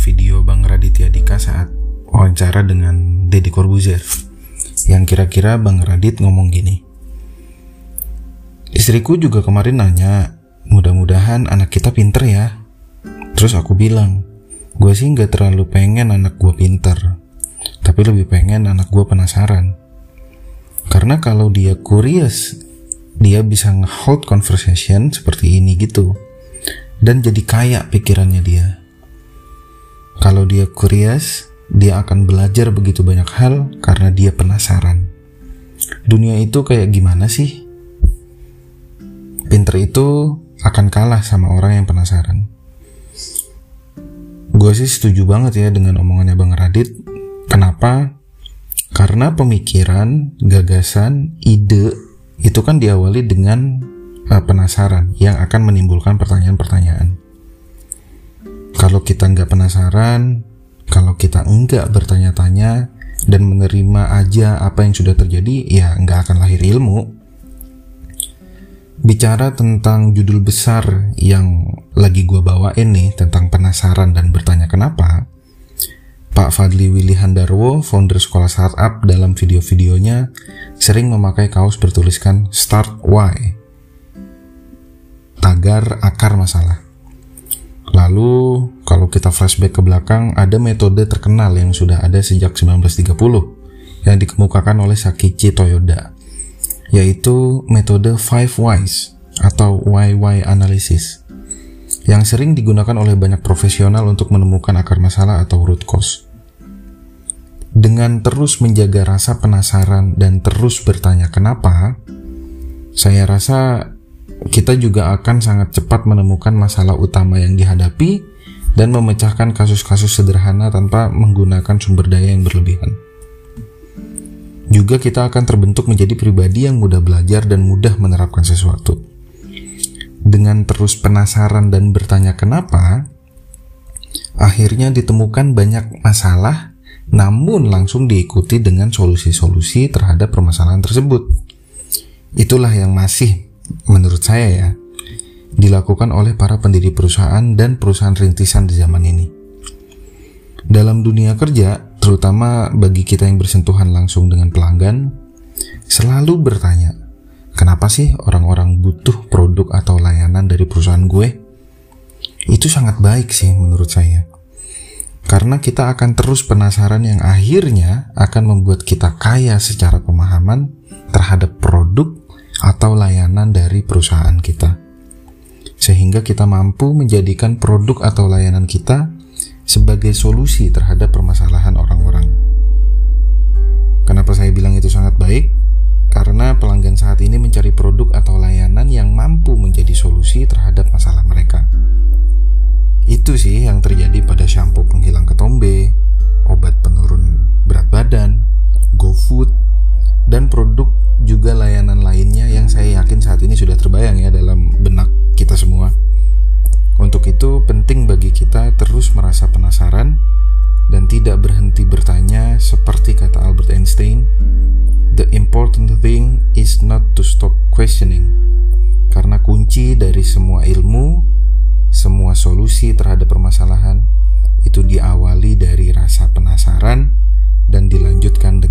video Bang Raditya Dika saat wawancara dengan Deddy Corbuzier. Yang kira-kira Bang Radit ngomong gini. Istriku juga kemarin nanya, mudah-mudahan anak kita pinter ya. Terus aku bilang, gue sih nggak terlalu pengen anak gue pinter, tapi lebih pengen anak gue penasaran. Karena kalau dia curious, dia bisa nge-hold conversation seperti ini gitu. Dan jadi kaya pikirannya dia. Kalau dia curious, dia akan belajar begitu banyak hal karena dia penasaran. Dunia itu kayak gimana sih? Pinter itu akan kalah sama orang yang penasaran. Gue sih setuju banget ya dengan omongannya Bang Radit. Kenapa? Karena pemikiran, gagasan, ide itu kan diawali dengan penasaran yang akan menimbulkan pertanyaan-pertanyaan. Kalau kita nggak penasaran, kalau kita enggak bertanya-tanya dan menerima aja apa yang sudah terjadi, ya nggak akan lahir ilmu. Bicara tentang judul besar yang lagi gue bawain nih tentang penasaran dan bertanya kenapa, Pak Fadli Willy Handarwo, founder sekolah startup dalam video-videonya sering memakai kaos bertuliskan Start Why, tagar akar masalah. Lalu, kalau kita flashback ke belakang, ada metode terkenal yang sudah ada sejak 1930 yang dikemukakan oleh Sakichi Toyoda, yaitu metode Five Whys atau Why-Why Analysis, yang sering digunakan oleh banyak profesional untuk menemukan akar masalah atau root cause. Dengan terus menjaga rasa penasaran dan terus bertanya kenapa, saya rasa kita juga akan sangat cepat menemukan masalah utama yang dihadapi dan memecahkan kasus-kasus sederhana tanpa menggunakan sumber daya yang berlebihan. Juga kita akan terbentuk menjadi pribadi yang mudah belajar dan mudah menerapkan sesuatu. Dengan terus penasaran dan bertanya kenapa, akhirnya ditemukan banyak masalah namun langsung diikuti dengan solusi-solusi terhadap permasalahan tersebut. Itulah yang masih menurut saya ya, dilakukan oleh para pendiri perusahaan dan perusahaan rintisan di zaman ini. Dalam dunia kerja, terutama bagi kita yang bersentuhan langsung dengan pelanggan, selalu bertanya, kenapa sih orang-orang butuh produk atau layanan dari perusahaan gue? Itu sangat baik sih menurut saya. Karena kita akan terus penasaran yang akhirnya akan membuat kita kaya secara pemahaman terhadap produk atau layanan dari perusahaan kita, sehingga kita mampu menjadikan produk atau layanan kita sebagai solusi terhadap permasalahan orang-orang. Kenapa saya bilang itu sangat baik? Karena pelanggan saat ini mencari produk atau layanan yang mampu menjadi solusi terhadap masalah mereka. Itu sih yang terjadi pada shampoo penghilang ketombe, terbayang ya dalam benak kita semua. Untuk itu penting bagi kita terus merasa penasaran dan tidak berhenti bertanya seperti kata Albert Einstein, the important thing is not to stop questioning. Karena kunci dari semua ilmu, semua solusi terhadap permasalahan itu diawali dari rasa penasaran dan dilanjutkan